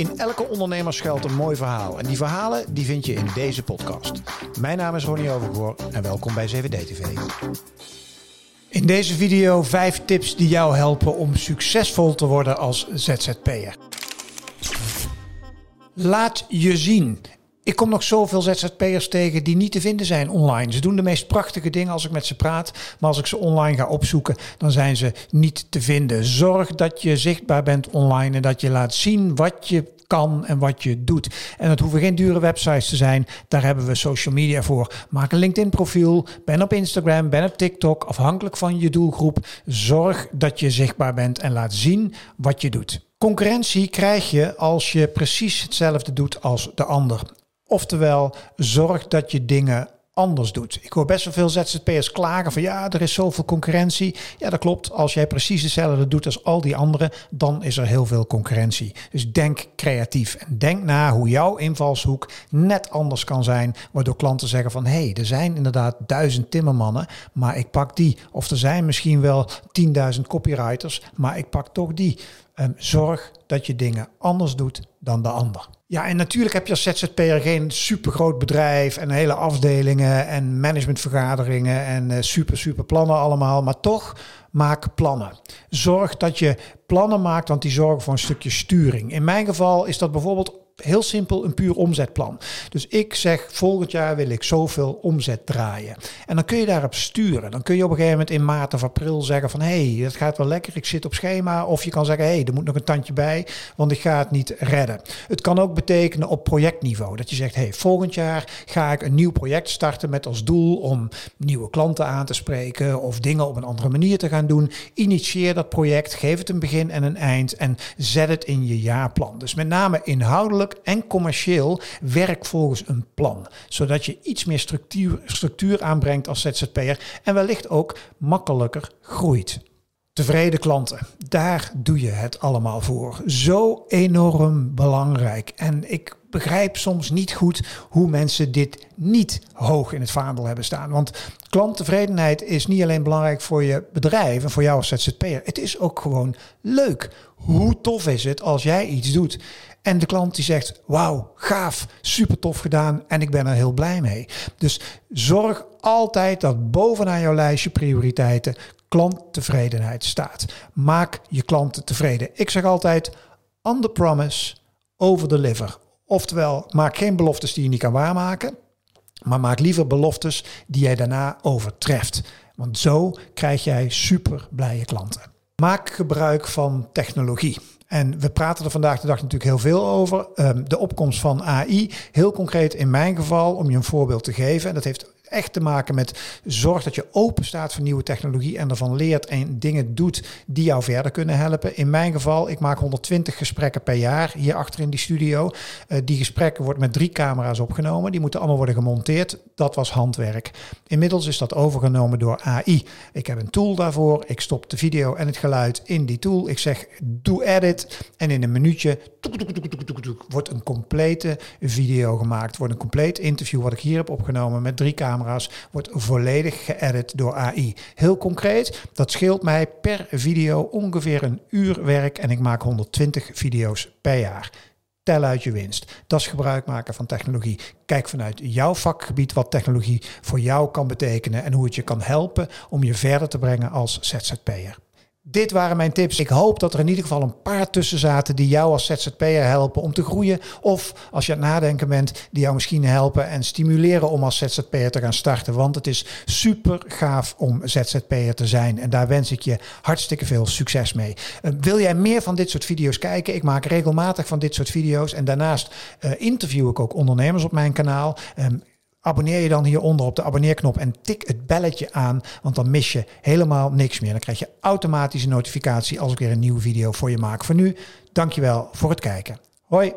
In elke ondernemer schuilt een mooi verhaal. En die verhalen die vind je in deze podcast. Mijn naam is Ronnie Overgoor en welkom bij 7D TV. In deze video vijf tips die jou helpen om succesvol te worden als ZZP'er. Laat je zien. Ik kom nog zoveel ZZP'ers tegen die niet te vinden zijn online. Ze doen de meest prachtige dingen als ik met ze praat. Maar als ik ze online ga opzoeken, dan zijn ze niet te vinden. Zorg dat je zichtbaar bent online en dat je laat zien wat je kan en wat je doet. En dat hoeven geen dure websites te zijn. Daar hebben we social media voor. Maak een LinkedIn profiel. Ben op Instagram, ben op TikTok. Afhankelijk van je doelgroep. Zorg dat je zichtbaar bent en laat zien wat je doet. Concurrentie krijg je als je precies hetzelfde doet als de ander. Oftewel, zorg dat je dingen anders doet. Ik hoor best wel veel ZZP'ers klagen van ja, er is zoveel concurrentie. Ja, dat klopt. Als jij precies hetzelfde doet als al die anderen, dan is er heel veel concurrentie. Dus denk creatief en denk na hoe jouw invalshoek net anders kan zijn, waardoor klanten zeggen van hé, hey, er zijn inderdaad duizend timmermannen, maar ik pak die. Of er zijn misschien wel 10.000 copywriters, maar ik pak toch die. Um, zorg dat je dingen anders doet dan de ander. Ja, en natuurlijk heb je als ZZP'er geen supergroot bedrijf en hele afdelingen en managementvergaderingen en uh, super, super plannen allemaal. Maar toch maak plannen. Zorg dat je plannen maakt, want die zorgen voor een stukje sturing. In mijn geval is dat bijvoorbeeld heel simpel een puur omzetplan. Dus ik zeg volgend jaar wil ik zoveel omzet draaien. En dan kun je daarop sturen. Dan kun je op een gegeven moment in maart of april zeggen van hé, hey, het gaat wel lekker, ik zit op schema. Of je kan zeggen hé, hey, er moet nog een tandje bij, want ik ga het niet redden. Het kan ook betekenen op projectniveau. Dat je zegt hé, hey, volgend jaar ga ik een nieuw project starten met als doel om nieuwe klanten aan te spreken of dingen op een andere manier te gaan doen. Initieer dat project, geef het een begin en een eind en zet het in je jaarplan. Dus met name inhoudelijk en commercieel werk volgens een plan. Zodat je iets meer structuur, structuur aanbrengt als ZZP'er en wellicht ook makkelijker groeit. Tevreden klanten, daar doe je het allemaal voor. Zo enorm belangrijk. En ik begrijp soms niet goed hoe mensen dit niet hoog in het vaandel hebben staan. Want klanttevredenheid is niet alleen belangrijk voor je bedrijf en voor jou als ZZP'er. Het is ook gewoon leuk. Hoe tof is het als jij iets doet en de klant die zegt, wauw, gaaf, super tof gedaan en ik ben er heel blij mee. Dus zorg altijd dat bovenaan jouw lijstje prioriteiten klanttevredenheid staat. Maak je klanten tevreden. Ik zeg altijd, under promise, over deliver. Oftewel, maak geen beloftes die je niet kan waarmaken, maar maak liever beloftes die jij daarna overtreft. Want zo krijg jij super blije klanten. Maak gebruik van technologie. En we praten er vandaag de dag natuurlijk heel veel over. Um, de opkomst van AI. Heel concreet in mijn geval, om je een voorbeeld te geven. En dat heeft echt te maken met zorg dat je open staat voor nieuwe technologie en ervan leert en dingen doet die jou verder kunnen helpen. In mijn geval, ik maak 120 gesprekken per jaar hier achter in die studio. Uh, die gesprekken worden met drie camera's opgenomen. Die moeten allemaal worden gemonteerd. Dat was handwerk. Inmiddels is dat overgenomen door AI. Ik heb een tool daarvoor. Ik stop de video en het geluid in die tool. Ik zeg doe edit en in een minuutje wordt een complete video gemaakt. Wordt een compleet interview wat ik hier heb opgenomen met drie camera's wordt volledig geëdit door AI. Heel concreet, dat scheelt mij per video ongeveer een uur werk en ik maak 120 video's per jaar. Tel uit je winst. Dat is gebruik maken van technologie. Kijk vanuit jouw vakgebied wat technologie voor jou kan betekenen en hoe het je kan helpen om je verder te brengen als ZZP'er. Dit waren mijn tips. Ik hoop dat er in ieder geval een paar tussen zaten die jou als ZZP'er helpen om te groeien. Of als je aan het nadenken bent, die jou misschien helpen en stimuleren om als ZZP'er te gaan starten. Want het is super gaaf om ZZP'er te zijn. En daar wens ik je hartstikke veel succes mee. Uh, wil jij meer van dit soort video's kijken? Ik maak regelmatig van dit soort video's. En daarnaast uh, interview ik ook ondernemers op mijn kanaal. Abonneer je dan hieronder op de abonneerknop en tik het belletje aan, want dan mis je helemaal niks meer. Dan krijg je automatisch een notificatie als ik weer een nieuwe video voor je maak. Voor nu, dankjewel voor het kijken. Hoi!